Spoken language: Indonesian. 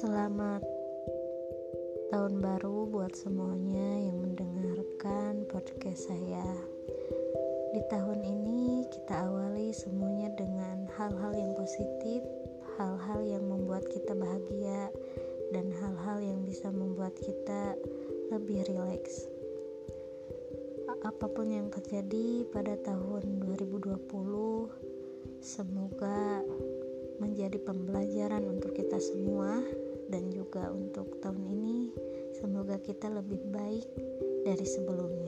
Selamat tahun baru buat semuanya yang mendengarkan podcast saya. Di tahun ini kita awali semuanya dengan hal-hal yang positif, hal-hal yang membuat kita bahagia dan hal-hal yang bisa membuat kita lebih rileks apa pun yang terjadi pada tahun 2020 semoga menjadi pembelajaran untuk kita semua dan juga untuk tahun ini semoga kita lebih baik dari sebelumnya.